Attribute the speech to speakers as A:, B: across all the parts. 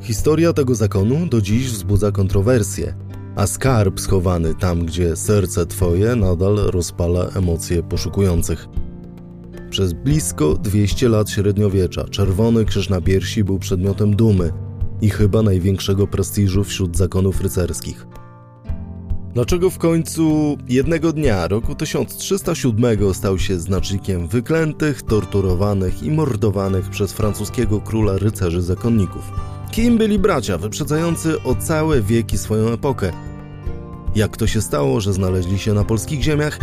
A: Historia tego zakonu do dziś wzbudza kontrowersje, a skarb schowany tam, gdzie serce twoje nadal rozpala emocje poszukujących. Przez blisko 200 lat średniowiecza czerwony krzyż na piersi był przedmiotem dumy i chyba największego prestiżu wśród zakonów rycerskich. Dlaczego w końcu jednego dnia roku 1307 stał się znacznikiem wyklętych, torturowanych i mordowanych przez francuskiego króla rycerzy zakonników? Kim byli bracia wyprzedzający o całe wieki swoją epokę? Jak to się stało, że znaleźli się na polskich ziemiach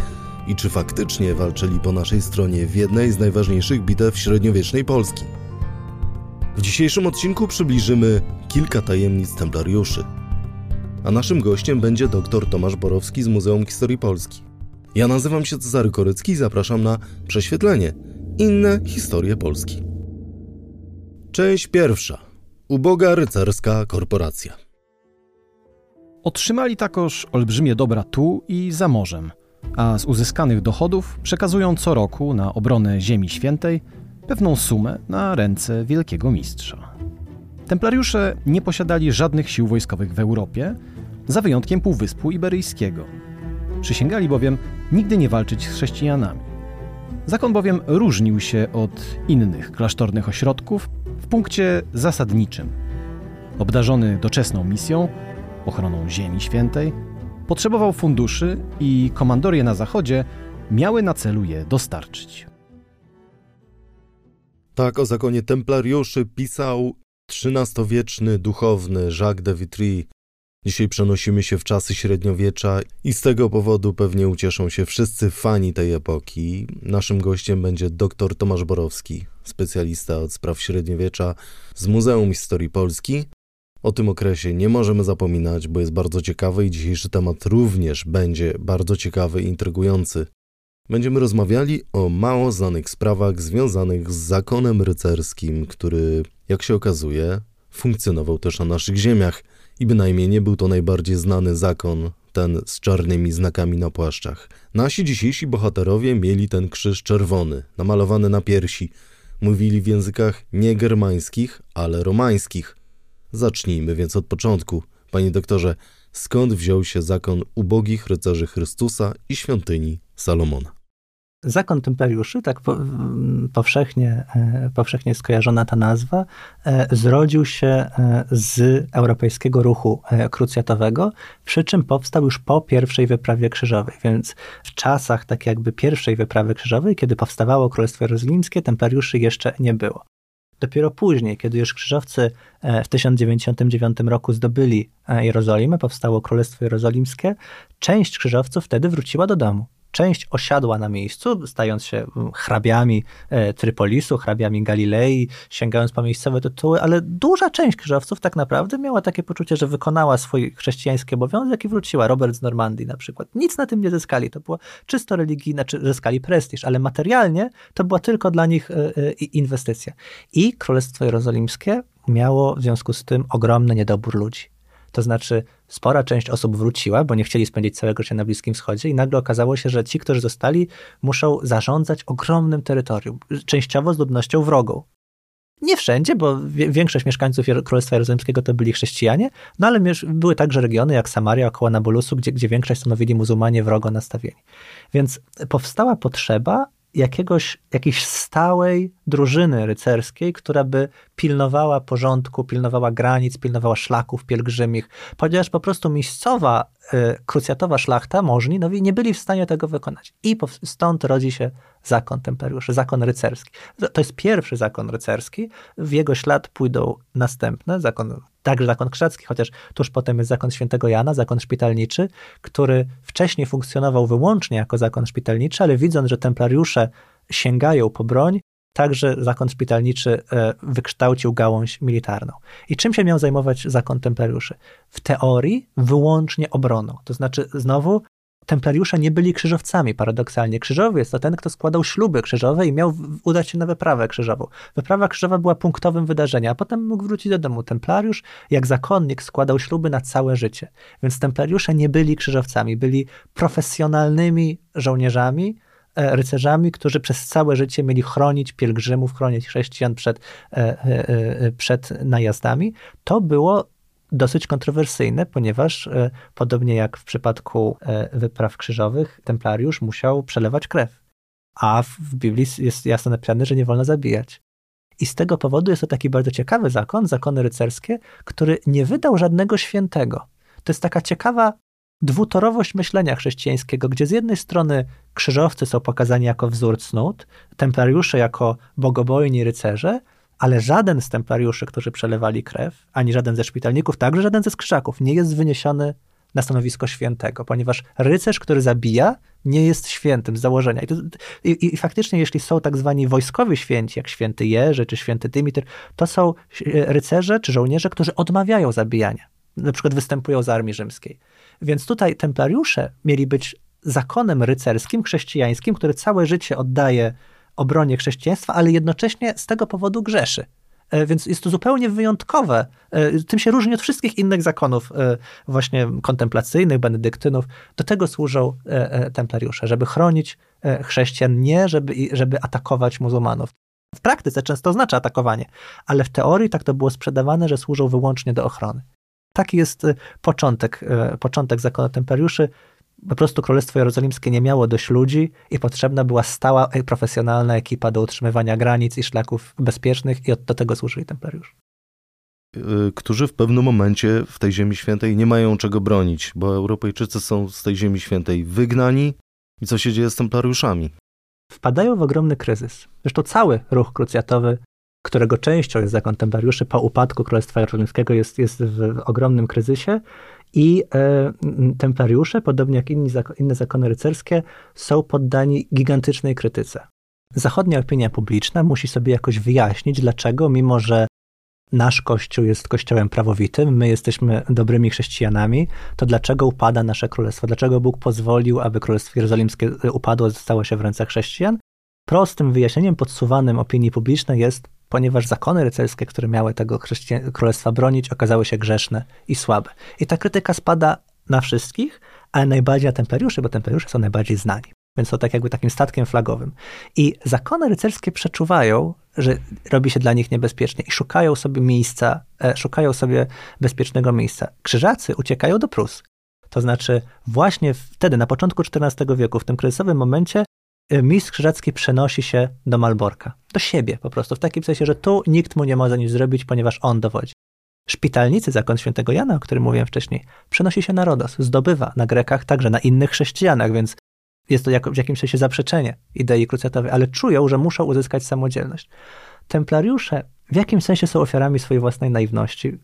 A: i czy faktycznie walczyli po naszej stronie w jednej z najważniejszych bitew średniowiecznej Polski? W dzisiejszym odcinku przybliżymy kilka tajemnic templariuszy. A naszym gościem będzie dr Tomasz Borowski z Muzeum Historii Polski. Ja nazywam się Cezary Korycki i zapraszam na prześwietlenie inne historie Polski. Część pierwsza. Uboga rycerska korporacja.
B: Otrzymali takoż olbrzymie dobra tu i za morzem, a z uzyskanych dochodów przekazują co roku na obronę Ziemi Świętej pewną sumę na ręce wielkiego mistrza. Templariusze nie posiadali żadnych sił wojskowych w Europie, za wyjątkiem Półwyspu Iberyjskiego. Przysięgali bowiem nigdy nie walczyć z chrześcijanami. Zakon bowiem różnił się od innych klasztornych ośrodków w punkcie zasadniczym. Obdarzony doczesną misją, ochroną Ziemi Świętej, potrzebował funduszy i komandorie na zachodzie miały na celu je dostarczyć.
A: Tak o zakonie templariuszy pisał XIII-wieczny duchowny Jacques de Vitry. Dzisiaj przenosimy się w czasy średniowiecza i z tego powodu pewnie ucieszą się wszyscy fani tej epoki. Naszym gościem będzie dr Tomasz Borowski, specjalista od spraw średniowiecza z Muzeum Historii Polski. O tym okresie nie możemy zapominać, bo jest bardzo ciekawy i dzisiejszy temat również będzie bardzo ciekawy i intrygujący. Będziemy rozmawiali o mało znanych sprawach związanych z zakonem rycerskim, który, jak się okazuje, funkcjonował też na naszych ziemiach i bynajmniej nie był to najbardziej znany zakon, ten z czarnymi znakami na płaszczach. Nasi dzisiejsi bohaterowie mieli ten krzyż czerwony, namalowany na piersi. Mówili w językach nie germańskich, ale romańskich. Zacznijmy więc od początku. Panie doktorze, skąd wziął się zakon ubogich rycerzy Chrystusa i świątyni Salomona?
C: Zakon templariuszy, tak powszechnie, e, powszechnie skojarzona ta nazwa, e, zrodził się e, z europejskiego ruchu krucjatowego, przy czym powstał już po pierwszej wyprawie krzyżowej, więc w czasach tak jakby pierwszej wyprawy krzyżowej, kiedy powstawało Królestwo Jerozolimskie, templariuszy jeszcze nie było. Dopiero później, kiedy już krzyżowcy w 1099 roku zdobyli Jerozolimę, powstało Królestwo Jerozolimskie, część krzyżowców wtedy wróciła do domu. Część osiadła na miejscu, stając się mm, hrabiami e, Trypolisu, hrabiami Galilei, sięgając po miejscowe tytuły, ale duża część krzyżowców tak naprawdę miała takie poczucie, że wykonała swój chrześcijański obowiązek i wróciła. Robert z Normandii na przykład. Nic na tym nie zyskali. To było czysto religijne, czy zyskali prestiż, ale materialnie to była tylko dla nich e, e, inwestycja. I Królestwo Jerozolimskie miało w związku z tym ogromny niedobór ludzi. To znaczy, spora część osób wróciła, bo nie chcieli spędzić całego życia na Bliskim Wschodzie, i nagle okazało się, że ci, którzy zostali, muszą zarządzać ogromnym terytorium, częściowo z ludnością wrogą. Nie wszędzie, bo większość mieszkańców Królestwa Jerozolimskiego to byli chrześcijanie, no ale były także regiony jak Samaria około Nabolusu, gdzie, gdzie większość stanowili muzułmanie wrogo nastawieni. Więc powstała potrzeba jakiegoś, jakiejś stałej drużyny rycerskiej, która by pilnowała porządku, pilnowała granic, pilnowała szlaków pielgrzymich, ponieważ po prostu miejscowa, y, krucjatowa szlachta, możni, no nie byli w stanie tego wykonać. I stąd rodzi się zakon templariuszy, zakon rycerski. To jest pierwszy zakon rycerski, w jego ślad pójdą następne, zakon także zakon krzacki, chociaż tuż potem jest zakon świętego Jana, zakon szpitalniczy, który wcześniej funkcjonował wyłącznie jako zakon szpitalniczy, ale widząc, że templariusze sięgają po broń, także zakon szpitalniczy e, wykształcił gałąź militarną. I czym się miał zajmować zakon templariuszy? W teorii wyłącznie obroną. To znaczy, znowu, templariusze nie byli krzyżowcami, paradoksalnie. Krzyżowiec to ten, kto składał śluby krzyżowe i miał udać się na wyprawę krzyżową. Wyprawa krzyżowa była punktowym wydarzeniem, a potem mógł wrócić do domu. Templariusz, jak zakonnik, składał śluby na całe życie. Więc templariusze nie byli krzyżowcami, byli profesjonalnymi żołnierzami, rycerzami, którzy przez całe życie mieli chronić pielgrzymów, chronić chrześcijan przed, e, przed najazdami. To było dosyć kontrowersyjne, ponieważ podobnie jak w przypadku wypraw krzyżowych, templariusz musiał przelewać krew. A w Biblii jest jasno napisane, że nie wolno zabijać. I z tego powodu jest to taki bardzo ciekawy zakon, zakony rycerskie, który nie wydał żadnego świętego. To jest taka ciekawa dwutorowość myślenia chrześcijańskiego, gdzie z jednej strony krzyżowcy są pokazani jako wzór cnót, templariusze jako bogobojni rycerze, ale żaden z templariuszy, którzy przelewali krew, ani żaden ze szpitalników, także żaden ze skrzyżaków nie jest wyniesiony na stanowisko świętego, ponieważ rycerz, który zabija, nie jest świętym z założenia. I, to, i, I, faktycznie, jeśli są tak zwani wojskowi święci, jak święty Jerzy czy święty Dymitr, to są rycerze czy żołnierze, którzy odmawiają zabijania. Na przykład występują z armii rzymskiej. Więc tutaj templariusze mieli być zakonem rycerskim, chrześcijańskim, który całe życie oddaje obronie chrześcijaństwa, ale jednocześnie z tego powodu grzeszy. E, więc jest to zupełnie wyjątkowe. E, tym się różni od wszystkich innych zakonów, e, właśnie kontemplacyjnych, benedyktynów. Do tego służą templariusze, żeby chronić chrześcijan, nie żeby, żeby atakować muzułmanów. W praktyce często oznacza atakowanie, ale w teorii tak to było sprzedawane, że służą wyłącznie do ochrony. Taki jest początek, początek zakonu templariuszy po prostu Królestwo Jerozolimskie nie miało dość ludzi i potrzebna była stała, profesjonalna ekipa do utrzymywania granic i szlaków bezpiecznych i do tego służyli templariusze.
A: Y, którzy w pewnym momencie w tej Ziemi Świętej nie mają czego bronić, bo Europejczycy są z tej Ziemi Świętej wygnani i co się dzieje z templariuszami?
C: Wpadają w ogromny kryzys. Zresztą cały ruch krucjatowy, którego częścią jest zakon templariuszy po upadku Królestwa Jerozolimskiego jest, jest w ogromnym kryzysie i e, templariusze, podobnie jak inni, inne zakony rycerskie, są poddani gigantycznej krytyce. Zachodnia opinia publiczna musi sobie jakoś wyjaśnić, dlaczego, mimo że nasz kościół jest kościołem prawowitym, my jesteśmy dobrymi chrześcijanami, to dlaczego upada nasze królestwo? Dlaczego Bóg pozwolił, aby królestwo jerozolimskie upadło, zostało się w rękach chrześcijan? Prostym wyjaśnieniem podsuwanym opinii publicznej jest ponieważ zakony rycerskie, które miały tego królestwa bronić, okazały się grzeszne i słabe. I ta krytyka spada na wszystkich, ale najbardziej na templariuszy, bo templariusze są najbardziej znani. Więc są tak jakby takim statkiem flagowym. I zakony rycerskie przeczuwają, że robi się dla nich niebezpiecznie i szukają sobie miejsca, e, szukają sobie bezpiecznego miejsca. Krzyżacy uciekają do Prus. To znaczy właśnie wtedy, na początku XIV wieku, w tym kryzysowym momencie, mistrz krzyżacki przenosi się do Malborka, do siebie po prostu, w takim sensie, że tu nikt mu nie może nic zrobić, ponieważ on dowodzi. Szpitalnicy, zakon świętego Jana, o którym mówiłem wcześniej, przenosi się na Rodos, zdobywa na Grekach, także na innych chrześcijanach, więc jest to jako, w jakimś sensie zaprzeczenie idei krucjatowej, ale czują, że muszą uzyskać samodzielność. Templariusze w jakimś sensie są ofiarami swojej własnej naiwności.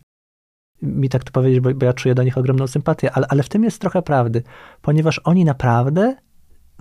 C: Mi tak to powiedzieć, bo, bo ja czuję do nich ogromną sympatię, ale, ale w tym jest trochę prawdy, ponieważ oni naprawdę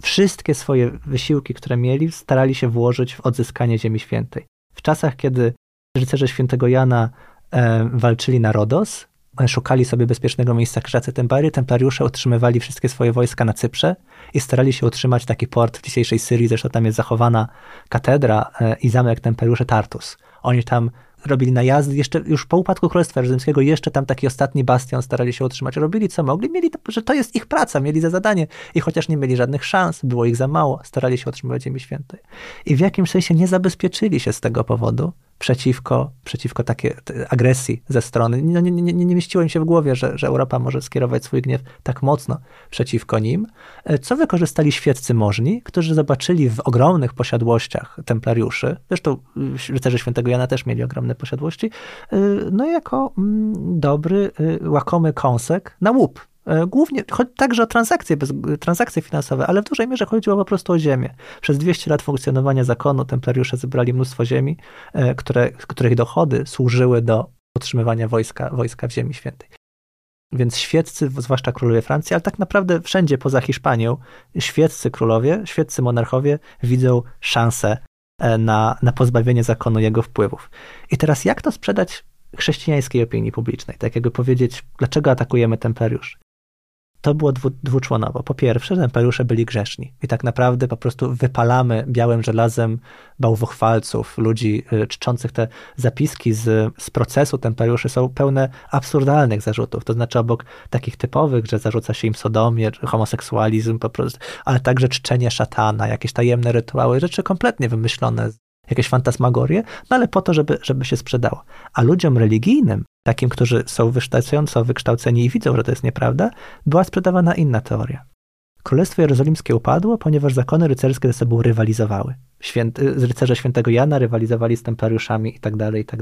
C: wszystkie swoje wysiłki, które mieli, starali się włożyć w odzyskanie Ziemi Świętej. W czasach, kiedy rycerze świętego Jana e, walczyli na Rodos, e, szukali sobie bezpiecznego miejsca krzyżacy Tempary, templariusze utrzymywali wszystkie swoje wojska na Cyprze i starali się utrzymać taki port w dzisiejszej Syrii, zresztą tam jest zachowana katedra e, i zamek templariuszy Tartus. Oni tam robili najazdy, jeszcze już po upadku Królestwa Rzymskiego, jeszcze tam taki ostatni bastion starali się utrzymać. Robili co mogli, mieli to, że to jest ich praca, mieli za zadanie. I chociaż nie mieli żadnych szans, było ich za mało, starali się utrzymywać Ziemi Świętej. I w jakimś sensie nie zabezpieczyli się z tego powodu, przeciwko, przeciwko takiej agresji ze strony. No, nie, nie, nie, mieściło im się w głowie, że, że Europa może skierować swój gniew tak mocno przeciwko nim, e, co wykorzystali świeccy możni, którzy zobaczyli w ogromnych posiadłościach templariuszy, zresztą y, rycerze świętego Jana też mieli ogromne posiadłości, y, no jako mm, dobry, y, łakomy kąsek na łup głównie chodzi także o transakcje, bez, transakcje finansowe, ale w dużej mierze chodziło po prostu o ziemię. Przez 200 lat funkcjonowania zakonu templariusze zebrali mnóstwo ziemi, e, które, których dochody służyły do utrzymywania wojska, wojska w Ziemi Świętej. Więc świeccy, zwłaszcza królowie Francji, ale tak naprawdę wszędzie poza Hiszpanią, świeccy królowie, świeccy monarchowie widzą szansę e, na, na pozbawienie zakonu jego wpływów. I teraz jak to sprzedać chrześcijańskiej opinii publicznej? Tak jakby powiedzieć, dlaczego atakujemy templariuszy? To było dwu, dwuczłonowo. Po pierwsze, templariusze byli grzeszni i tak naprawdę po prostu wypalamy białym żelazem bałwochwalców, ludzi y, czczących te zapiski z, z procesu templariuszy są pełne absurdalnych zarzutów. To znaczy obok takich typowych, że zarzuca się im sodomię, homoseksualizm po prostu, ale także czczenie szatana, jakieś tajemne rytuały, rzeczy kompletnie wymyślone jakieś fantasmagorie, no ale po to, żeby, żeby się sprzedało. A ludziom religijnym, takim, którzy są wystarczająco wykształceni i widzą, że to jest nieprawda, była sprzedawana inna teoria. Królestwo Jerozolimskie upadło, ponieważ zakony rycerskie ze sobą rywalizowały. Święty, rycerze świętego Jana rywalizowali z templariuszami i tak dalej, i tak.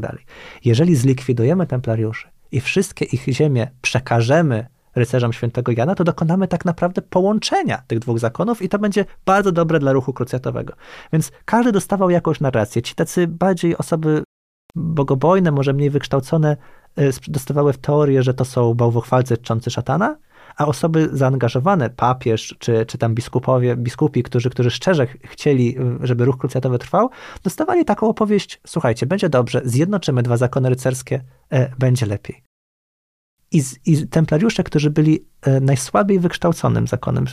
C: Jeżeli zlikwidujemy templariuszy i wszystkie ich ziemie przekażemy rycerzom świętego Jana, to dokonamy tak naprawdę połączenia tych dwóch zakonów i to będzie bardzo dobre dla ruchu krucjatowego. Więc każdy dostawał jakąś narrację. Ci tacy bardziej osoby bogobojne, może mniej wykształcone, y, dostawały w teorię, że to są bałwochwalcy czczący szatana, a osoby zaangażowane, papież czy, czy tam biskupowie, biskupi, którzy, którzy szczerze chcieli, y, żeby ruch krucjatowy trwał, dostawali taką opowieść, słuchajcie, będzie dobrze, zjednoczymy dwa zakony rycerskie, e, będzie lepiej. I, I, templariusze, którzy byli e, najsłabiej wykształconym zakonem,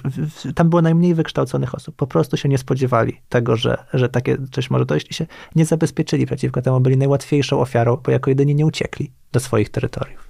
C: tam było najmniej wykształconych osób, po prostu się nie spodziewali tego, że, że takie coś może dojść i się nie zabezpieczyli przeciwko temu, byli najłatwiejszą ofiarą, bo jako jedyni nie uciekli do swoich terytoriów.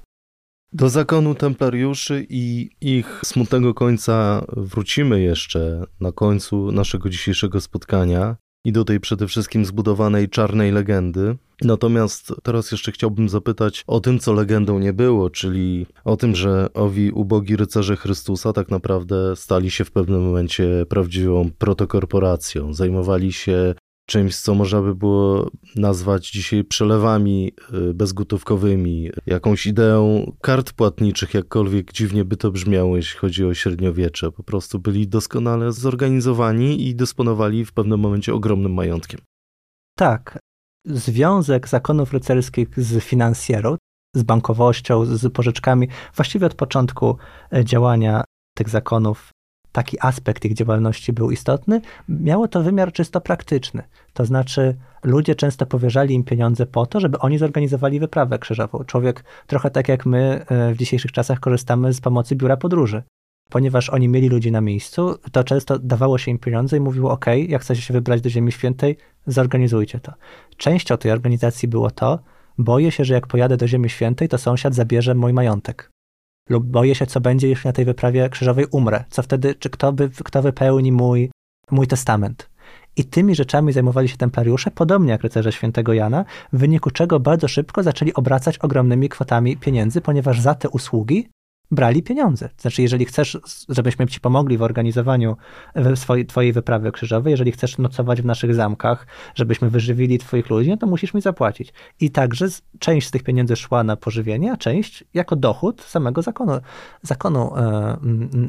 A: Do zakonu templariuszy i ich smutnego końca wrócimy jeszcze na końcu naszego dzisiejszego spotkania i do tej przede wszystkim zbudowanej czarnej legendy. Natomiast teraz jeszcze chciałbym zapytać o tym, co legendą nie było, czyli o tym, że owi ubogi rycerze Chrystusa tak naprawdę stali się w pewnym momencie prawdziwą protokorporacją. Zajmowali się czymś, co można by było nazwać dzisiaj przelewami y, bezgotówkowymi, jakąś ideą kart płatniczych, jakkolwiek dziwnie by to brzmiało, jeśli chodzi o średniowiecze. Po prostu byli doskonale zorganizowani i dysponowali w pewnym momencie ogromnym majątkiem.
C: Tak. Związek zakonów rycerskich z finansjerą, z bankowością, z pożyczkami, właściwie od początku e, działania tych zakonów taki aspekt ich działalności był istotny, miało to wymiar czysto praktyczny. To znaczy, ludzie często powierzali im pieniądze po to, żeby oni zorganizowali wyprawę krzyżową. Człowiek, trochę tak jak my e, w dzisiejszych czasach, korzystamy z pomocy biura podróży. Ponieważ oni mieli ludzi na miejscu, to często dawało się im pieniądze i mówiło: OK, jak chcecie się wybrać do Ziemi Świętej, zorganizujcie to. Częścią tej organizacji było to, boję się, że jak pojadę do Ziemi Świętej, to sąsiad zabierze mój majątek lub boję się, co będzie, jeśli na tej wyprawie krzyżowej umrę. Co wtedy, czy kto, by, kto wypełni mój, mój testament. I tymi rzeczami zajmowali się templariusze, podobnie jak rycerze świętego Jana, w wyniku czego bardzo szybko zaczęli obracać ogromnymi kwotami pieniędzy, ponieważ za te usługi brali pieniądze. Znaczy, jeżeli chcesz, żebyśmy ci pomogli w organizowaniu swojej, twojej wyprawy krzyżowej, jeżeli chcesz nocować w naszych zamkach, żebyśmy wyżywili twoich ludzi, no to musisz mi zapłacić. I także część z tych pieniędzy szła na pożywienie, a część jako dochód samego zakonu, zakonu e,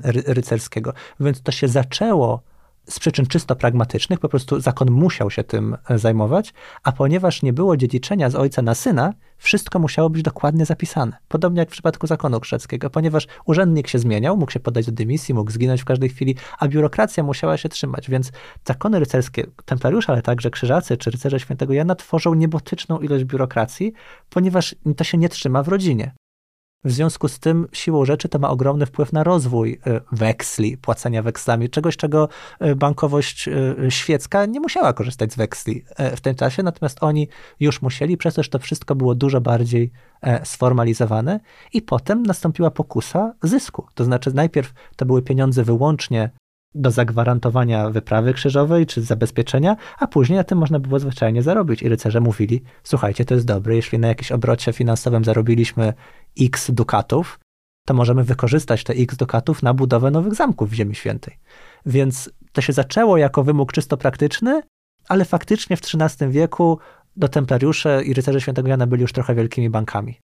C: rycerskiego. Więc to się zaczęło z przyczyn czysto pragmatycznych, po prostu zakon musiał się tym e, zajmować, a ponieważ nie było dziedziczenia z ojca na syna, wszystko musiało być dokładnie zapisane. Podobnie jak w przypadku zakonu krzeckiego, ponieważ urzędnik się zmieniał, mógł się podać do dymisji, mógł zginąć w każdej chwili, a biurokracja musiała się trzymać, więc zakony rycerskie, templariusze, ale także krzyżacy czy rycerze świętego Jana tworzą niebotyczną ilość biurokracji, ponieważ to się nie trzyma w rodzinie. W związku z tym, siłą rzeczy, to ma ogromny wpływ na rozwój e, weksli, płacenia wekslami, czegoś, czego e, bankowość e, świecka nie musiała korzystać z weksli w tym czasie, natomiast oni już musieli, przez to, że to wszystko było dużo bardziej sformalizowane. I potem nastąpiła pokusa zysku. To znaczy, najpierw to były pieniądze wyłącznie do zagwarantowania wyprawy krzyżowej czy zabezpieczenia, a później na tym można było zwyczajnie zarobić. I rycerze mówili: Słuchajcie, to jest dobre, jeśli na jakimś obrocie finansowym zarobiliśmy x dukatów, to możemy wykorzystać te x dukatów na budowę nowych zamków w Ziemi Świętej. Więc to się zaczęło jako wymóg czysto praktyczny, ale faktycznie w XIII wieku do templariusze i rycerze świętego Jana byli już trochę wielkimi bankami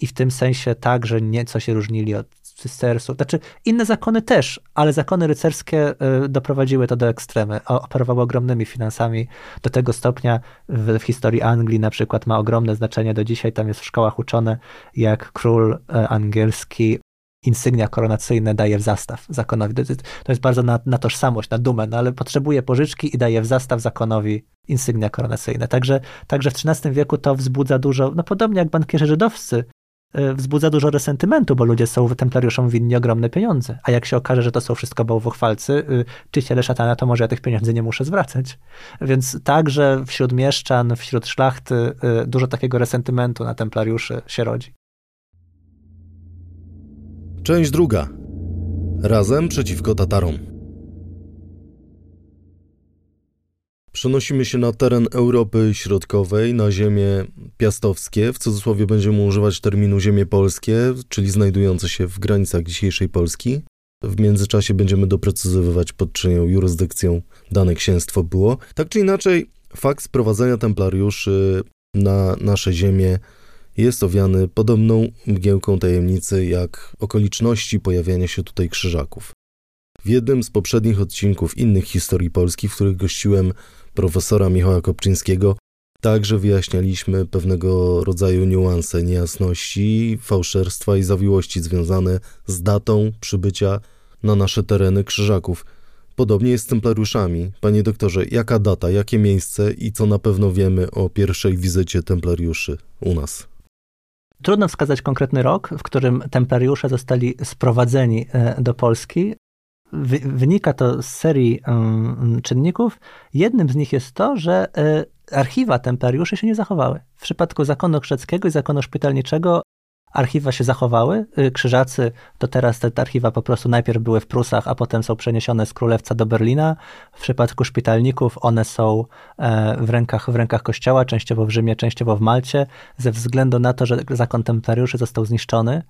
C: i w tym sensie tak, że nieco się różnili od cystersów. Znaczy, inne zakony też, ale zakony rycerskie y, doprowadziły to do ekstremy. Operowały ogromnymi finansami do tego stopnia w, w, historii Anglii na przykład ma ogromne znaczenie do dzisiaj. Tam jest w szkołach uczone, jak król y, angielski insygnia koronacyjne daje w zastaw zakonowi. To jest bardzo na, na tożsamość, na dumę, no ale potrzebuje pożyczki i daje w zastaw zakonowi insygnia koronacyjne. Także, także w XIII wieku to wzbudza dużo, no podobnie jak bankierzy żydowscy wzbudza dużo resentymentu, bo ludzie są templariuszom winni ogromne pieniądze. A jak się okaże, że to są wszystko bałwochwalcy, y, czyściele szatana, to może ja tych pieniędzy nie muszę zwracać. Więc także wśród mieszczan, wśród szlachty y, dużo takiego resentymentu na templariuszy się rodzi.
A: Część druga. Razem przeciwko Tatarom. Przenosimy się na teren Europy Środkowej, na ziemie piastowskie. W cudzysłowie będziemy używać terminu ziemie polskie, czyli znajdujące się w granicach dzisiejszej Polski. W międzyczasie będziemy doprecyzowywać pod czyją jurysdykcją dane księstwo było. Tak czy inaczej, fakt sprowadzenia templariuszy na nasze ziemię jest owiany podobną mgiełką tajemnicy jak okoliczności pojawiania się tutaj krzyżaków. W jednym z poprzednich odcinków innych historii Polski, w których gościłem profesora Michała Kopczyńskiego, także wyjaśnialiśmy pewnego rodzaju niuanse, niejasności, fałszerstwa i zawiłości związane z datą przybycia na nasze tereny krzyżaków. Podobnie jest z templariuszami. Panie doktorze, jaka data, jakie miejsce i co na pewno wiemy o pierwszej wizycie templariuszy u nas?
C: Trudno wskazać konkretny rok, w którym templariusze zostali sprowadzeni e, do Polski. Wynika to z serii czynników. Jednym z nich jest to, że e, archiwa templariuszy się nie zachowały. W przypadku zakonu krzeckiego i zakonu szpitalniczego archiwa się zachowały. Y, krzyżacy to teraz te archiwa po prostu najpierw były w Prusach, a potem są przeniesione z Królewca do Berlina. W przypadku szpitalników one są e, w rękach, w rękach kościoła, częściowo w Rzymie, częściowo w Malcie, ze względu na to, że zakon templariuszy został zniszczony.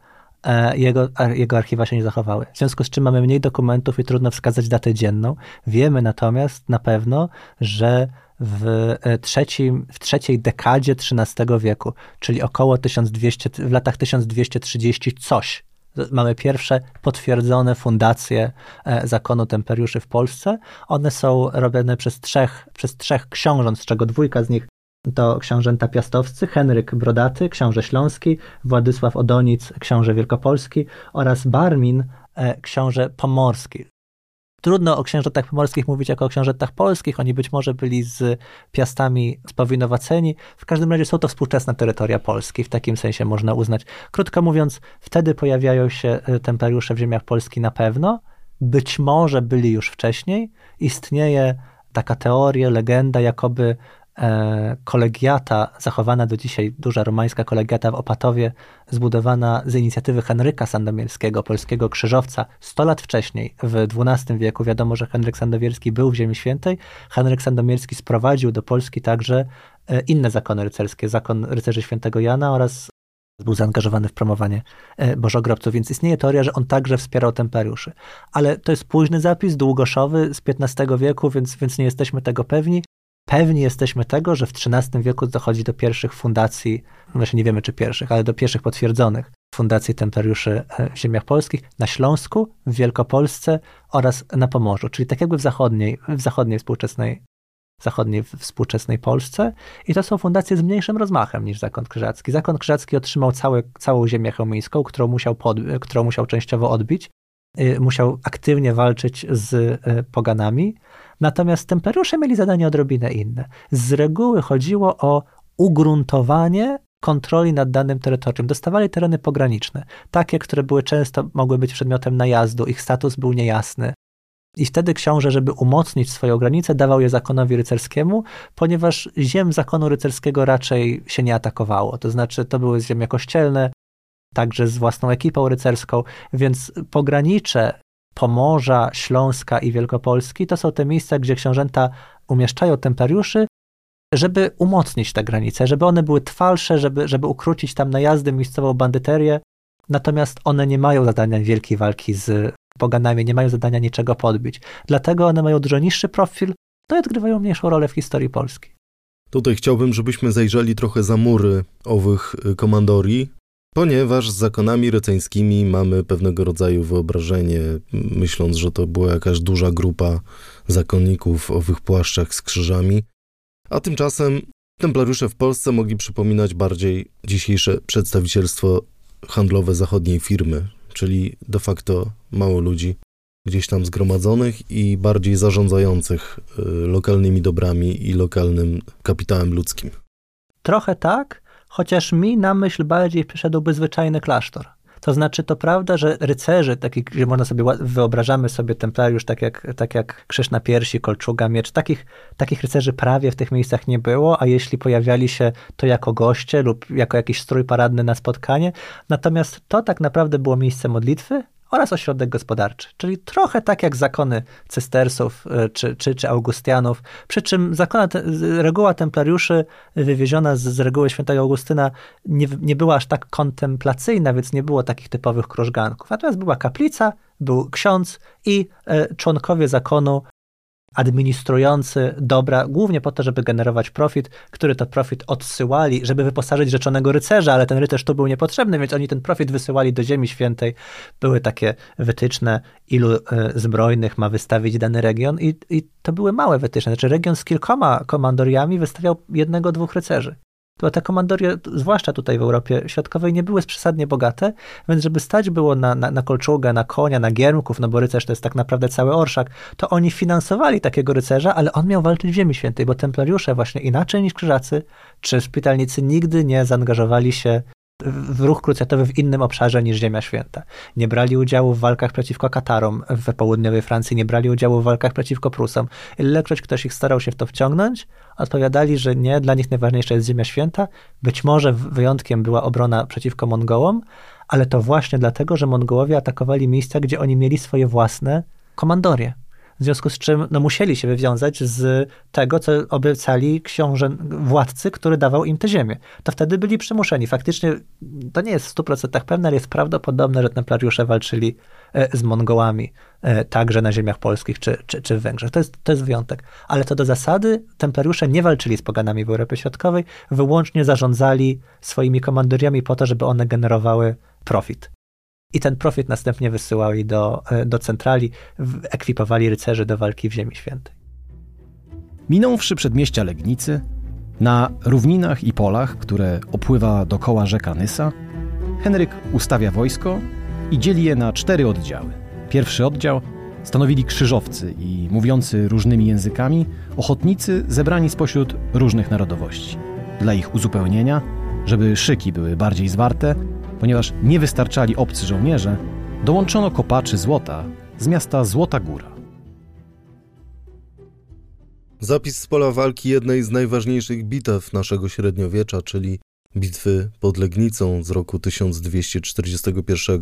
C: E, jego, jego archiwa się nie zachowały. W związku z czym mamy mniej dokumentów i trudno wskazać datę dzienną. Wiemy natomiast na pewno, że w, e, trzecim, w trzeciej dekadzie XIII wieku, czyli około 1200, w latach 1230 coś. Mamy pierwsze potwierdzone fundacje e, zakonu temperiuszy w Polsce. One są robione przez trzech, przez trzech książąt, z czego dwójka z nich to książęta piastowscy, Henryk Brodaty, książę śląski, Władysław Odonic, książę wielkopolski oraz Barmin, e, książę pomorski. Trudno o księżatach pomorskich mówić jako o księżatach polskich. Oni być może byli z piastami spowinowaceni. W każdym razie są to współczesne terytoria Polski. W takim sensie można uznać. Krótko mówiąc, wtedy pojawiają się e, templariusze w ziemiach Polski na pewno. Być może byli już wcześniej. Istnieje taka teoria, legenda, jakoby kolegiata, zachowana do dzisiaj, duża romańska kolegiata w Opatowie, zbudowana z inicjatywy Henryka Sandomierskiego, polskiego krzyżowca, 100 lat wcześniej, w XII wieku. Wiadomo, że Henryk Sandomierski był w Ziemi Świętej. Henryk Sandomierski sprowadził do Polski także e, inne zakony rycerskie, zakon rycerzy świętego Jana oraz był zaangażowany w promowanie e, bożogrobców, więc istnieje teoria, że on także wspierał temperiuszy. Ale to jest późny zapis, długoszowy, z XV wieku, więc, więc nie jesteśmy tego pewni. Pewni jesteśmy tego, że w XIII wieku dochodzi do pierwszych fundacji, właśnie nie wiemy czy pierwszych, ale do pierwszych potwierdzonych fundacji templariuszy e, w ziemiach polskich na Śląsku, w Wielkopolsce oraz na Pomorzu, czyli tak jakby w zachodniej, w zachodniej współczesnej, zachodniej współczesnej Polsce. I to są fundacje z mniejszym rozmachem niż Zakon Krzyżacki. Zakon Krzyżacki otrzymał całe, całą ziemię chełmińską, którą musiał, pod, którą musiał częściowo odbić. Y, musiał aktywnie walczyć z y, poganami. Natomiast temperusze mieli zadanie odrobinę inne. Z reguły chodziło o ugruntowanie kontroli nad danym terytorium. Dostawali tereny pograniczne, takie, które były często, mogły być przedmiotem najazdu, ich status był niejasny. I wtedy książę, żeby umocnić swoją granicę, dawał je zakonowi rycerskiemu, ponieważ ziem zakonu rycerskiego raczej się nie atakowało. To znaczy, to były ziemie kościelne, także z własną ekipą rycerską, więc pogranicze Pomorza, Śląska i Wielkopolski to są te miejsca, gdzie książęta umieszczają templariuszy, żeby umocnić te granice, żeby one były trwalsze, żeby, żeby ukrócić tam najazdy, miejscową bandyterię. Natomiast one nie mają zadania wielkiej walki z poganami, nie mają zadania niczego podbić. Dlatego one mają dużo niższy profil, no i odgrywają mniejszą rolę w historii Polski.
A: Tutaj chciałbym, żebyśmy zajrzeli trochę za mury owych y, komandorii, Ponieważ z zakonami ryceńskimi mamy pewnego rodzaju wyobrażenie, myśląc, że to była jakaś duża grupa zakonników w owych płaszczach z krzyżami, a tymczasem templariusze w Polsce mogli przypominać bardziej dzisiejsze przedstawicielstwo handlowe zachodniej firmy, czyli de facto mało ludzi gdzieś tam zgromadzonych i bardziej zarządzających y, lokalnymi dobrami i lokalnym kapitałem ludzkim.
C: Trochę tak, chociaż mi na myśl bardziej przyszedłby zwyczajny klasztor. To znaczy, to prawda, że rycerzy, taki, gdzie można sobie, wyobrażamy sobie templariusz tak jak, tak jak krzyż na piersi, kolczuga, miecz, takich, takich rycerzy prawie w tych miejscach nie było, a jeśli pojawiali się, to jako goście lub jako jakiś strój paradny na spotkanie. Natomiast to tak naprawdę było miejsce modlitwy, oraz ośrodek gospodarczy, czyli trochę tak jak zakony cystersów e, czy, czy, czy Augustianów, przy czym zakona, reguła templariuszy wywieziona z, z reguły świętego Augustyna nie, nie była aż tak kontemplacyjna, więc nie było takich typowych krużganków. Natomiast była kaplica, był ksiądz i e, członkowie zakonu administrujący dobra, głównie po to, żeby generować profit, który to profit odsyłali, żeby wyposażyć rzeczonego rycerza, ale ten rycerz tu był niepotrzebny, więc oni ten profit wysyłali do Ziemi Świętej. Były takie wytyczne, ilu e, zbrojnych ma wystawić dany region i, i to były małe wytyczne. Znaczy region z kilkoma komandoriami wystawiał jednego, dwóch rycerzy to te komandorie, zwłaszcza tutaj w Europie Środkowej, nie były przesadnie bogate, więc żeby stać było na, na, na kolczugę, na konia, na giermków, no bo rycerz to jest tak naprawdę cały orszak, to oni finansowali takiego rycerza, ale on miał walczyć w Ziemi Świętej, bo templariusze właśnie inaczej niż krzyżacy czy szpitalnicy nigdy nie zaangażowali się w ruch krucjatowy w innym obszarze niż Ziemia Święta. Nie brali udziału w walkach przeciwko Katarom w południowej Francji, nie brali udziału w walkach przeciwko Prusom. Ilekroć ktoś ich starał się w to wciągnąć, odpowiadali, że nie, dla nich najważniejsza jest Ziemia Święta. Być może wyjątkiem była obrona przeciwko Mongołom, ale to właśnie dlatego, że Mongołowie atakowali miejsca, gdzie oni mieli swoje własne komandorie w związku z czym no, musieli się wywiązać z tego, co obiecali książę, władcy, który dawał im tę ziemię. To wtedy byli przymuszeni. Faktycznie to nie jest w 100% pewne, ale jest prawdopodobne, że templariusze walczyli e, z Mongołami e, także na ziemiach polskich czy, czy, czy w Węgrzech. To jest, to jest wyjątek. Ale to do zasady templariusze nie walczyli z poganami w Europie Środkowej, wyłącznie zarządzali swoimi komandoriami po to, żeby one generowały profit i ten profit następnie wysyłali do, e, do centrali, ekwipowali rycerzy do walki w Ziemi Świętej.
B: Minąwszy przedmieścia Legnicy, na równinach i polach, które opływa dokoła rzeka Nysa, Henryk ustawia wojsko i dzieli je na cztery oddziały. Pierwszy oddział stanowili krzyżowcy i mówiący różnymi językami ochotnicy zebrani spośród różnych narodowości. Dla ich uzupełnienia, żeby szyki były bardziej zwarte, ponieważ nie wystarczali obcy żołnierze, dołączono kopaczy złota z miasta Złota Góra.
A: Zapis z pola walki jednej z najważniejszych bitew naszego średniowiecza, czyli bitwy pod Legnicą z roku 1241.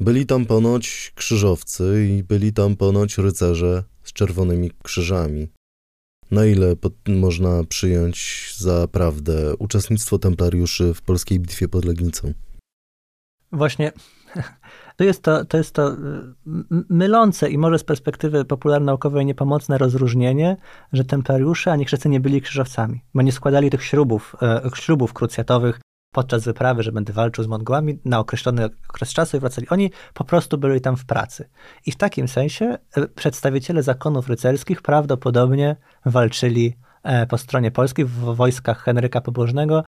A: Byli tam ponoć krzyżowcy i byli tam ponoć rycerze z czerwonymi krzyżami. Na ile można przyjąć za prawdę uczestnictwo templariuszy w polskiej bitwie pod Legnicą?
C: Właśnie to jest to, to jest to y, mylące i może z perspektywy popularnaukowej niepomocne rozróżnienie, że templariusze ani chrzescy nie byli krzyżowcami, bo nie składali tych śrubów, e, śrubów krucjatowych podczas wyprawy, że będę walczył z Mongołami na określony okres czasu i wracali. Oni po prostu byli tam w pracy. I w takim sensie e, przedstawiciele zakonów rycerskich prawdopodobnie walczyli e, po stronie polskiej w wojskach Henryka Pobożnego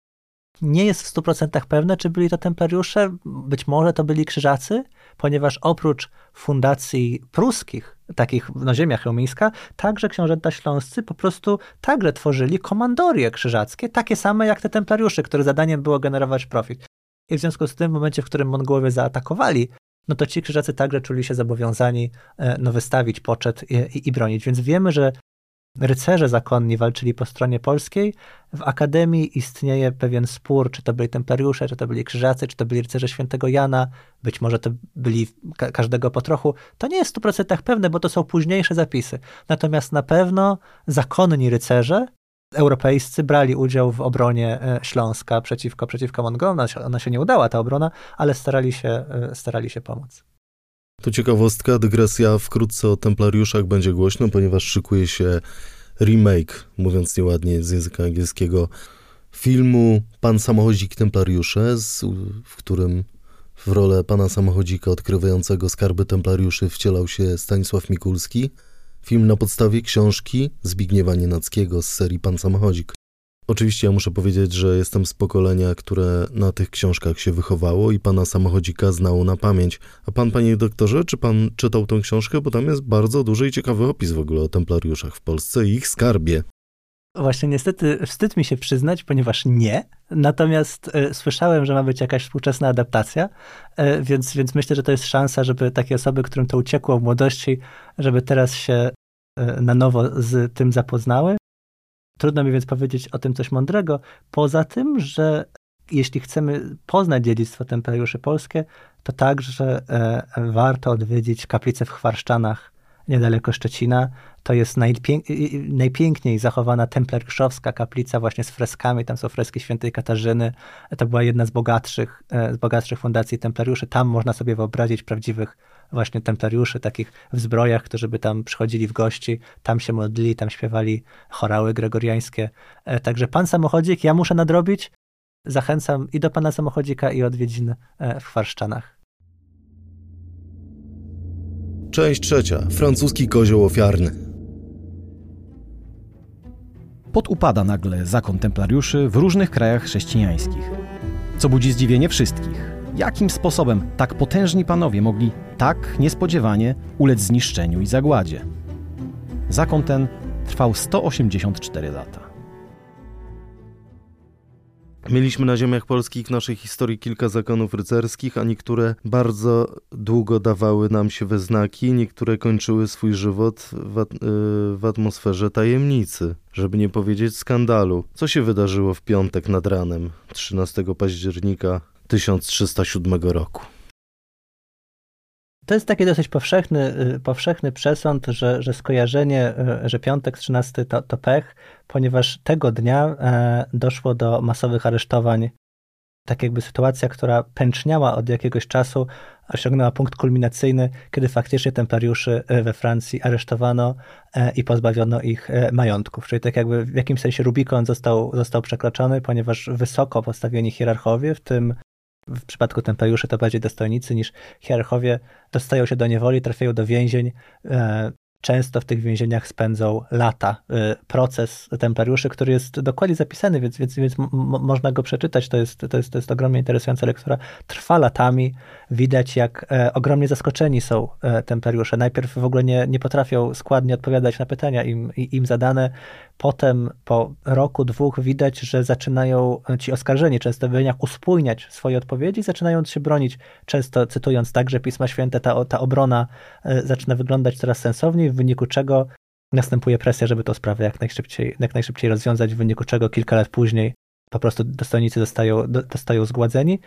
C: nie jest w 100% pewne, czy byli to templariusze, być może to byli krzyżacy, ponieważ oprócz fundacji pruskich, takich na ziemiach Chełmińska, także książęta śląscy po prostu także tworzyli komandorie krzyżackie, takie same jak te templariusze, których zadaniem było generować profit. I w związku z tym, w momencie, w którym Mongołowie zaatakowali, no to ci krzyżacy także czuli się zobowiązani e, no, wystawić poczet i, i, i bronić. Więc wiemy, że rycerze zakonni walczyli po stronie polskiej. W Akademii istnieje pewien spór, czy to byli templariusze, czy to byli krzyżacy, czy to byli rycerze świętego Jana, być może to byli ka każdego po trochu. To nie jest w 100% pewne, bo to są późniejsze zapisy. Natomiast na pewno zakonni rycerze europejscy brali udział w obronie e, Śląska przeciwko, przeciwko Mongolom. Ona się nie udała, ta obrona, ale starali się, e, starali się pomóc.
A: To ciekawostka, dygresja wkrótce o templariuszach będzie głośno, ponieważ szykuje się remake, mówiąc nieładnie z języka angielskiego, filmu Pan Samochodzik Templariusze, w którym w rolę pana samochodzika odkrywającego skarby templariuszy wcielał się Stanisław Mikulski. Film na podstawie książki Zbigniewa Nienackiego z serii Pan Samochodzik. Oczywiście ja muszę powiedzieć, że jestem z pokolenia, które na tych książkach się wychowało i pana samochodzika znało na pamięć. A pan, panie doktorze, czy pan czytał tę książkę? Bo tam jest bardzo duży i ciekawy opis w ogóle o templariuszach w Polsce i ich skarbie.
C: Właśnie niestety wstyd mi się przyznać, ponieważ nie. Natomiast y, słyszałem, że ma być jakaś współczesna adaptacja, y, więc, więc myślę, że to jest szansa, żeby takie osoby, którym to uciekło w młodości, żeby teraz się y, na nowo z tym zapoznały. Trudno mi więc powiedzieć o tym coś mądrego. Poza tym, że jeśli chcemy poznać dziedzictwo templariuszy polskie, to także warto odwiedzić kaplicę w Chwarszczanach niedaleko Szczecina. To jest najpięk najpiękniej zachowana templariuszowska kaplica właśnie z freskami. Tam są freski świętej Katarzyny. To była jedna z bogatszych, e, z bogatszych fundacji templariuszy. Tam można sobie wyobrazić prawdziwych właśnie templariuszy, takich w zbrojach, którzy by tam przychodzili w gości, tam się modlili, tam śpiewali chorały gregoriańskie. E, także pan samochodzik, ja muszę nadrobić. Zachęcam i do pana samochodzika, i odwiedzin e, w Chwarszczanach.
A: Część trzecia. Francuski kozioł ofiarny.
B: Podupada nagle zakon templariuszy w różnych krajach chrześcijańskich. Co budzi zdziwienie wszystkich. Jakim sposobem tak potężni panowie mogli tak niespodziewanie ulec zniszczeniu i zagładzie? Zakon ten trwał 184 lata.
A: Mieliśmy na ziemiach polskich naszej historii kilka zakonów rycerskich, a niektóre bardzo długo dawały nam się we znaki, niektóre kończyły swój żywot w, at y, w atmosferze tajemnicy, żeby nie powiedzieć skandalu. Co się wydarzyło w piątek nad ranem 13 października 1307 roku?
C: To jest taki dosyć powszechny, y, powszechny przesąd, że, że skojarzenie, y, że piątek 13 to, to pech, ponieważ tego dnia e, doszło do masowych aresztowań. Tak jakby sytuacja, która pęczniała od jakiegoś czasu, osiągnęła punkt kulminacyjny, kiedy faktycznie templariuszy y, we Francji aresztowano e, i pozbawiono ich e, majątków. Czyli tak jakby w jakimś sensie Rubikon został, został przekroczony, ponieważ wysoko postawieni hierarchowie, w tym w przypadku templariuszy to bardziej dostojnicy niż hierarchowie dostają się do niewoli, trafiają do więzień. E, często w tych więzieniach spędzą lata. E, proces templariuszy, który jest dokładnie zapisany, więc, więc, więc można go przeczytać. To jest, to, jest, to jest ogromnie interesująca lektura. Trwa latami. Widać, jak e, ogromnie zaskoczeni są templariusze. Najpierw w ogóle nie, nie potrafią składnie odpowiadać na pytania im, im zadane. Potem po roku, dwóch widać, że zaczynają ci oskarżeni często w wyniach uspójniać swoje odpowiedzi, zaczynając się bronić, często cytując także Pisma Święte, ta, ta obrona e, zaczyna wyglądać coraz sensowniej, w wyniku czego następuje presja, żeby tę sprawę jak najszybciej, jak najszybciej rozwiązać, w wyniku czego kilka lat później po prostu dostojnicy zostają, zostają zgładzeni.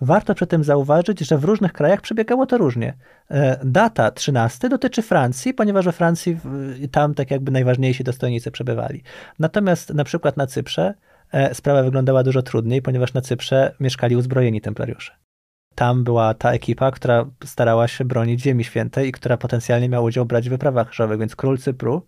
C: Warto przy tym zauważyć, że w różnych krajach przebiegało to różnie. E, data 13 dotyczy Francji, ponieważ we Francji tam tak jakby najważniejsi dostojnicy przebywali. Natomiast na przykład na Cyprze e, sprawa wyglądała dużo trudniej, ponieważ na Cyprze mieszkali uzbrojeni templariusze. Tam była ta ekipa, która starała się bronić Ziemi Świętej i która potencjalnie miała udział brać w wyprawach krzyżowych, więc król Cypru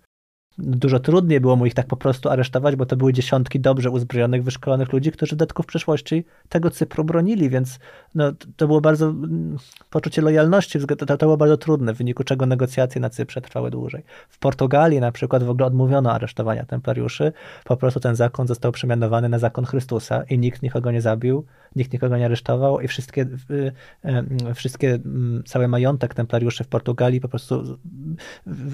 C: dużo trudniej było mu ich tak po prostu aresztować, bo to były dziesiątki dobrze uzbrojonych, wyszkolonych ludzi, którzy w dodatku w przeszłości tego Cypru bronili, więc no, to było bardzo, mm, poczucie lojalności, to, to było bardzo trudne, w wyniku czego negocjacje na Cyprze trwały dłużej. W Portugalii na przykład w ogóle odmówiono aresztowania templariuszy, po prostu ten zakon został przemianowany na zakon Chrystusa i nikt nikogo nie zabił, nikt nikogo nie aresztował i wszystkie, wszystkie cały majątek templariuszy w Portugalii po prostu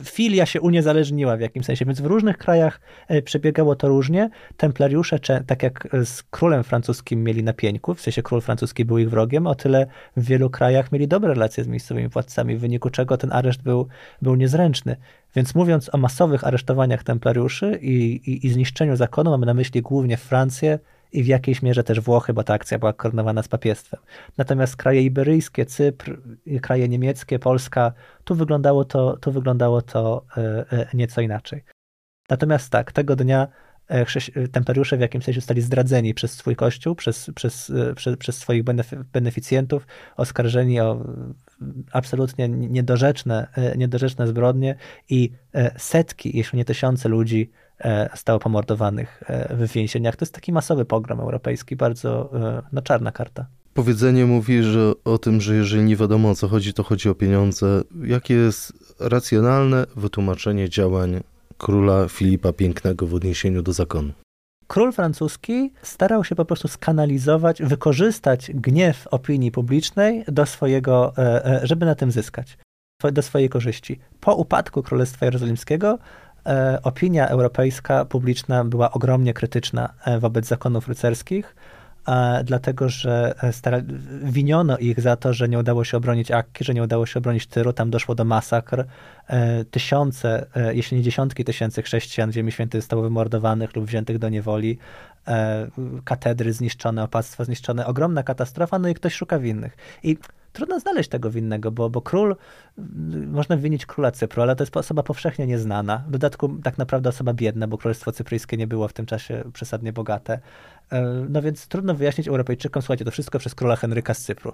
C: filia się uniezależniła w jakimś sensie, więc w różnych krajach e, przebiegało to różnie. Templariusze, tak jak z królem francuskim mieli na pieńku, w sensie król francuski był ich wrogiem, o tyle w wielu krajach mieli dobre relacje z miejscowymi władcami, w wyniku czego ten areszt był, był niezręczny. Więc mówiąc o masowych aresztowaniach templariuszy i, i, i zniszczeniu zakonu, mamy na myśli głównie Francję, i w jakiejś mierze też Włochy, bo ta akcja była koordynowana z papiestwem. Natomiast kraje iberyjskie, Cypr, kraje niemieckie, Polska, tu wyglądało to, tu wyglądało to e, e, nieco inaczej. Natomiast tak, tego dnia templariusze w jakimś sensie zostali zdradzeni przez swój kościół, przez, przez, przez, przez swoich beneficjentów, oskarżeni o absolutnie niedorzeczne, niedorzeczne zbrodnie i setki, jeśli nie tysiące ludzi E, stało pomordowanych e, w więzieniach. To jest taki masowy pogrom europejski, bardzo e, no, czarna karta.
A: Powiedzenie mówi, że o tym, że jeżeli nie wiadomo o co chodzi, to chodzi o pieniądze. Jakie jest racjonalne wytłumaczenie działań króla Filipa Pięknego w odniesieniu do zakonu?
C: Król francuski starał się po prostu skanalizować, wykorzystać gniew opinii publicznej do swojego, żeby na tym zyskać, do swojej korzyści. Po upadku Królestwa Jerozolimskiego opinia europejska, publiczna była ogromnie krytyczna wobec zakonów rycerskich dlatego że e, stara, winiono ich za to, że nie udało się obronić Akki, że nie udało się obronić Tyru, tam doszło do masakr. E, tysiące, e, jeśli nie dziesiątki tysięcy chrześcijan Ziemi Świętej zostało wymordowanych lub wziętych do niewoli. Katedry zniszczone, opactwa zniszczone. Ogromna katastrofa, no i ktoś szuka winnych. I trudno znaleźć tego winnego, bo, bo król, można winić króla Cypru, ale to jest osoba powszechnie nieznana. W dodatku tak naprawdę osoba biedna, bo królestwo cypryjskie nie było w tym czasie przesadnie bogate. E, no więc trudno wyjaśnić Europejczykom, słuchajcie, to wszystko przez króla Henryka z Cypru.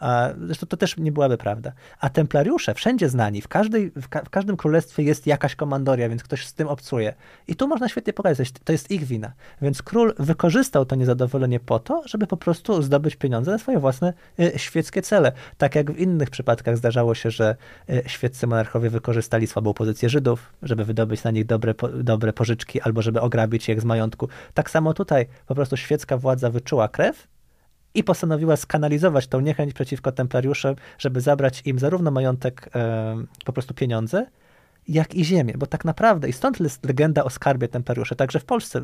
C: A zresztą to też nie byłaby prawda. A templariusze wszędzie znani, w, każdej, w, ka w, każdym królestwie jest jakaś komandoria, więc ktoś z tym obcuje. I tu można świetnie pokazać, to jest ich wina. Więc król wykorzystał to niezadowolenie po to, żeby po prostu zdobyć pieniądze na swoje własne y, świeckie cele. Tak jak w innych przypadkach zdarzało się, że y, świeccy monarchowie wykorzystali słabą pozycję Żydów, żeby wydobyć na nich dobre, po, dobre pożyczki albo żeby ograbić ich z majątku. Tak samo tutaj po prostu świecka władza wyczuła krew i postanowiła skanalizować tą niechęć przeciwko templariuszom, żeby zabrać im zarówno majątek, e, po prostu pieniądze, jak i ziemię, bo tak naprawdę, i stąd jest legenda o skarbie templariuszy, także w Polsce, e,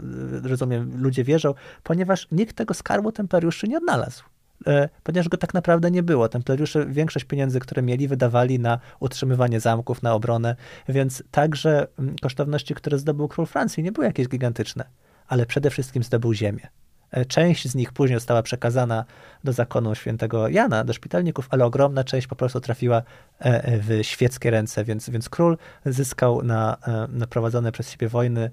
C: rozumiem, ludzie wierzą, ponieważ nikt tego skarbu templariuszy nie odnalazł e, ponieważ go tak naprawdę nie było. Templariusze większość pieniędzy, które mieli, wydawali na utrzymywanie zamków, na obronę, więc także kosztowności, które zdobył król Francji, nie były jakieś gigantyczne, ale przede wszystkim zdobył ziemię. E, część z nich później została przekazana do zakonu świętego Jana, do szpitalników, ale ogromna część po prostu trafiła e, e, w świeckie ręce, więc, więc król zyskał na, na prowadzone przez siebie wojny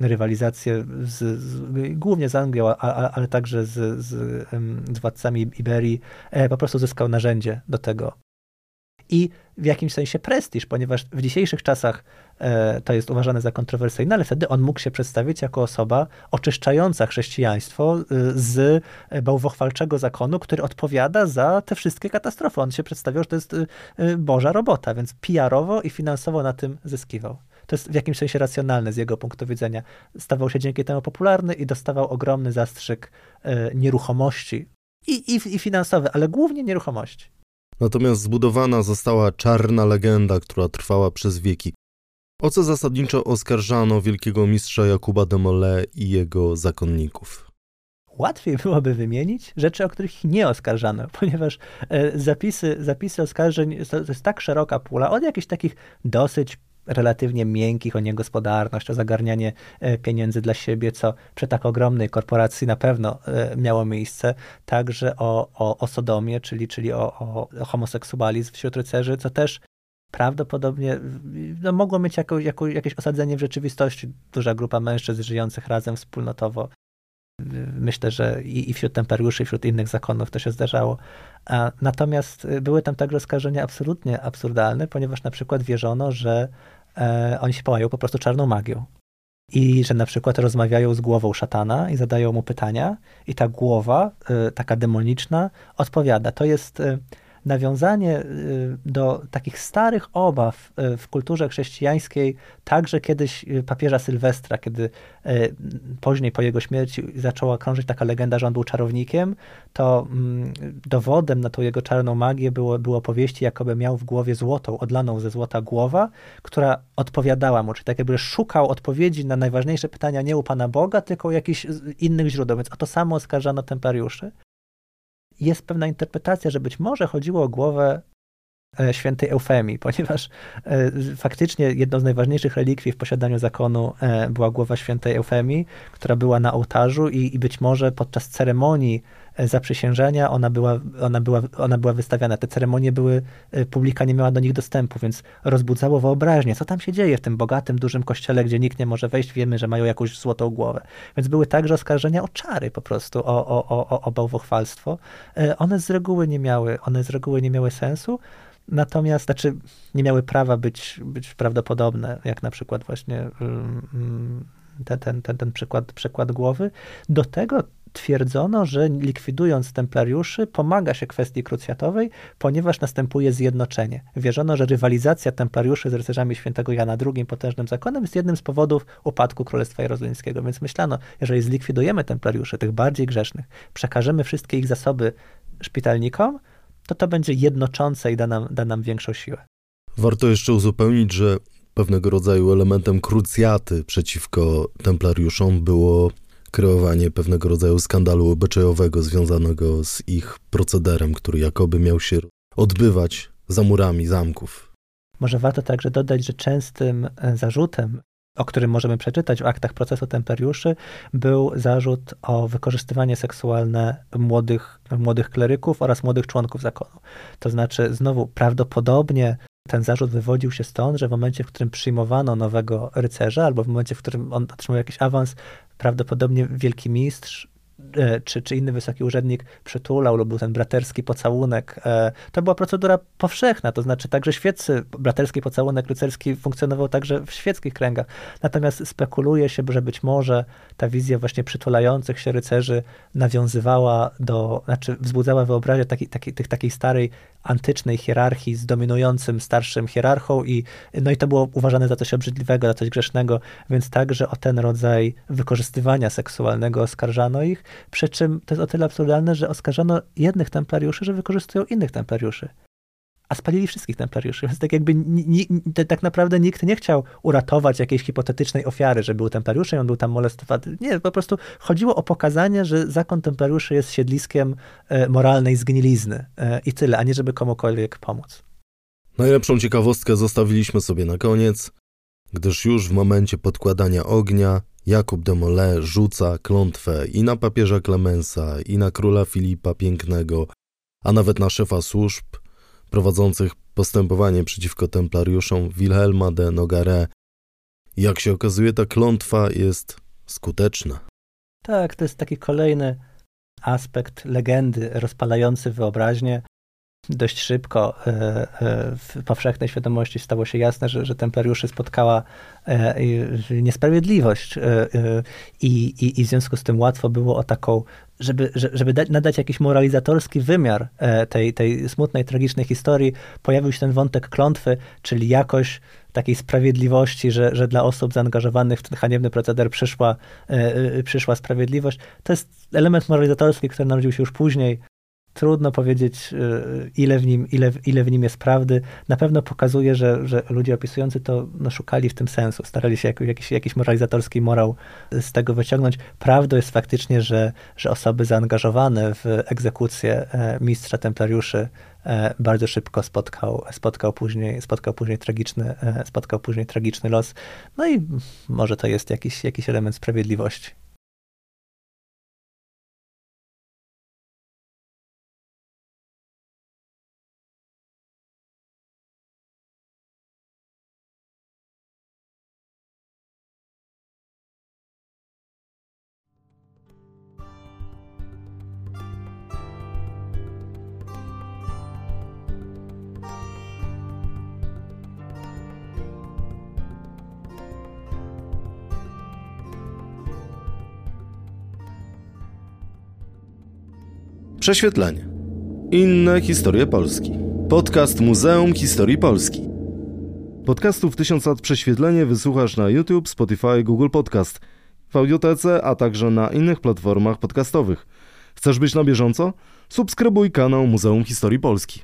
C: rywalizację z, z, głównie z Anglią, ale także z, z, z władcami Iberii, po prostu zyskał narzędzie do tego. I w jakimś sensie prestiż, ponieważ w dzisiejszych czasach e, to jest uważane za kontrowersyjne, ale wtedy on mógł się przedstawić jako osoba oczyszczająca chrześcijaństwo e, z bałwochwalczego zakonu, który odpowiada za te wszystkie katastrofy. On się przedstawiał, że to jest e, Boża robota, więc PR-owo i finansowo na tym zyskiwał. To jest w jakimś sensie racjonalne z jego punktu widzenia. Stawał się dzięki temu popularny i dostawał ogromny zastrzyk nieruchomości i, i, i finansowy, ale głównie nieruchomości.
A: Natomiast zbudowana została czarna legenda, która trwała przez wieki. O co zasadniczo oskarżano wielkiego mistrza Jakuba de Molay i jego zakonników?
C: Łatwiej byłoby wymienić rzeczy, o których nie oskarżano, ponieważ e, zapisy, zapisy oskarżeń to jest tak szeroka pula, od jakichś takich dosyć relatywnie miękkich, o niegospodarność, o zagarnianie e, pieniędzy dla siebie, co przy tak ogromnej korporacji na pewno e, miało miejsce, także o, o, o sodomię, czyli, czyli o, o, o homoseksualizm wśród rycerzy, co też prawdopodobnie no, mogło mieć jako, jako, jakieś osadzenie w rzeczywistości. Duża grupa mężczyzn żyjących razem wspólnotowo. Myślę, że i, i wśród templariuszy, i wśród innych zakonów to się zdarzało. Natomiast były tam także oskarżenia absolutnie absurdalne, ponieważ na przykład wierzono, że e, oni się połają po prostu czarną magią. I że na przykład rozmawiają z głową szatana i zadają mu pytania, i ta głowa, e, taka demoniczna, odpowiada. To jest. Nawiązanie y, do takich starych obaw y, w kulturze chrześcijańskiej, także kiedyś y, papieża Sylwestra, kiedy później po jego śmierci zaczęła krążyć taka legenda, że on był czarownikiem, to mm, dowodem na tą jego czarną magię było, było powieści, jakoby miał w głowie złotą, odlaną ze złota głowa, która odpowiadała mu, czyli tak jakby szukał odpowiedzi na najważniejsze pytania nie u Pana Boga, tylko u jakichś innych źródeł, więc o to samo oskarżano templariuszy jest pewna interpretacja, że być może chodziło o głowę e, świętej Eufemii, ponieważ e, faktycznie jedną z najważniejszych relikwii w posiadaniu zakonu e, była głowa świętej Eufemii, która była na ołtarzu i, i być może podczas ceremonii zaprzysiężenia, ona była, ona, była, ona była wystawiana. Te ceremonie były, y, publika nie miała do nich dostępu, więc rozbudzało wyobraźnię, co tam się dzieje w tym bogatym, dużym kościele, gdzie nikt nie może wejść, wiemy, że mają jakąś złotą głowę. Więc były także oskarżenia o czary po prostu, o, o, o, o bałwochwalstwo. Y, one z reguły nie miały, one z reguły nie miały sensu, Natomiast, znaczy, nie miały prawa być, być prawdopodobne, jak na przykład właśnie ten, ten, ten, ten przykład, przykład głowy. Do tego twierdzono, że likwidując templariuszy pomaga się kwestii krucjatowej, ponieważ następuje zjednoczenie. Wierzono, że rywalizacja templariuszy z rycerzami świętego Jana II, potężnym zakonem, jest jednym z powodów upadku Królestwa Jerozolimskiego. Więc myślano, jeżeli zlikwidujemy templariuszy, tych bardziej grzesznych, przekażemy wszystkie ich zasoby szpitalnikom, to to będzie jednoczące i da nam, da nam większą siłę.
A: Warto jeszcze uzupełnić, że pewnego rodzaju elementem krucjaty przeciwko templariuszom było kreowanie pewnego rodzaju skandalu obyczajowego związanego z ich procederem, który jakoby miał się odbywać za murami zamków.
C: Może warto także dodać, że częstym e, zarzutem o którym możemy przeczytać w aktach procesu templariuszy, był zarzut o wykorzystywanie seksualne młodych, młodych kleryków oraz młodych członków zakonu. To znaczy, znowu prawdopodobnie ten zarzut wywodził się stąd, że w momencie, w którym przyjmowano nowego rycerza, albo w momencie, w którym on otrzymał jakiś awans, prawdopodobnie wielki mistrz E, czy, czy inny wysoki urzędnik przytulał lub był ten braterski pocałunek. E, to była procedura powszechna, to znaczy także świeccy, braterski pocałunek rycerski funkcjonował także w świeckich kręgach. Natomiast spekuluje się, że być może ta wizja właśnie przytulających się rycerzy nawiązywała do, znaczy wzbudzała wyobraźnię taki, taki, tych, takiej starej antycznej hierarchii z dominującym starszym hierarchą i no i to było uważane za coś obrzydliwego, za coś grzesznego, więc także o ten rodzaj wykorzystywania seksualnego oskarżano ich, przy czym to jest o tyle absurdalne, że oskarżano jednych templariuszy, że wykorzystują innych templariuszy a spalili wszystkich templariuszy. Więc tak jakby ni, tak naprawdę nikt nie chciał uratować jakiejś hipotetycznej ofiary, że był templariuszem, on był tam molestowany. Nie, po prostu chodziło o pokazanie, że zakon templariuszy jest siedliskiem e, moralnej zgnilizny e, i tyle, a nie żeby komukolwiek pomóc.
A: Najlepszą ciekawostkę zostawiliśmy sobie na koniec, gdyż już w momencie podkładania ognia Jakub de Molay rzuca klątwę i na papieża Klemensa, i na króla Filipa Pięknego, a nawet na szefa służb, prowadzących postępowanie przeciwko templariuszom Wilhelma de Nogare. Jak się okazuje, ta klątwa jest skuteczna.
C: Tak, to jest taki kolejny aspekt legendy rozpalający wyobraźnię. Dość szybko e, e, w powszechnej świadomości stało się jasne, że, że templariuszy spotkała e, niesprawiedliwość i, i, i w związku z tym łatwo było o taką żeby, żeby dać, nadać jakiś moralizatorski wymiar e, tej, tej smutnej, tragicznej historii, pojawił się ten wątek klątwy, czyli jakoś takiej sprawiedliwości, że, że dla osób zaangażowanych w ten haniebny proceder przyszła, e, e, przyszła sprawiedliwość. To jest element moralizatorski, który narodził się już później, Trudno powiedzieć, y, ile w nim, ile, ile w nim jest prawdy. Na pewno pokazuje, że, że ludzie opisujący to no, szukali w tym sensu, starali się jakiś, jakiś moralizatorski morał z tego wyciągnąć. Prawdą jest faktycznie, że, że osoby zaangażowane w egzekucję e, mistrza templariuszy e, bardzo szybko spotkał, spotkał, później, spotkał, później tragiczny, e, spotkał później tragiczny los. No i może to jest jakiś, jakiś element sprawiedliwości.
A: Prześwietlenie. Inne historie Polski. Podcast Muzeum Historii Polski. Podcastów 1000 lat prześwietlenie wysłuchasz na YouTube, Spotify, Google Podcast, w audiotece, a także na innych platformach podcastowych. Chcesz być na bieżąco? Subskrybuj kanał Muzeum Historii Polski.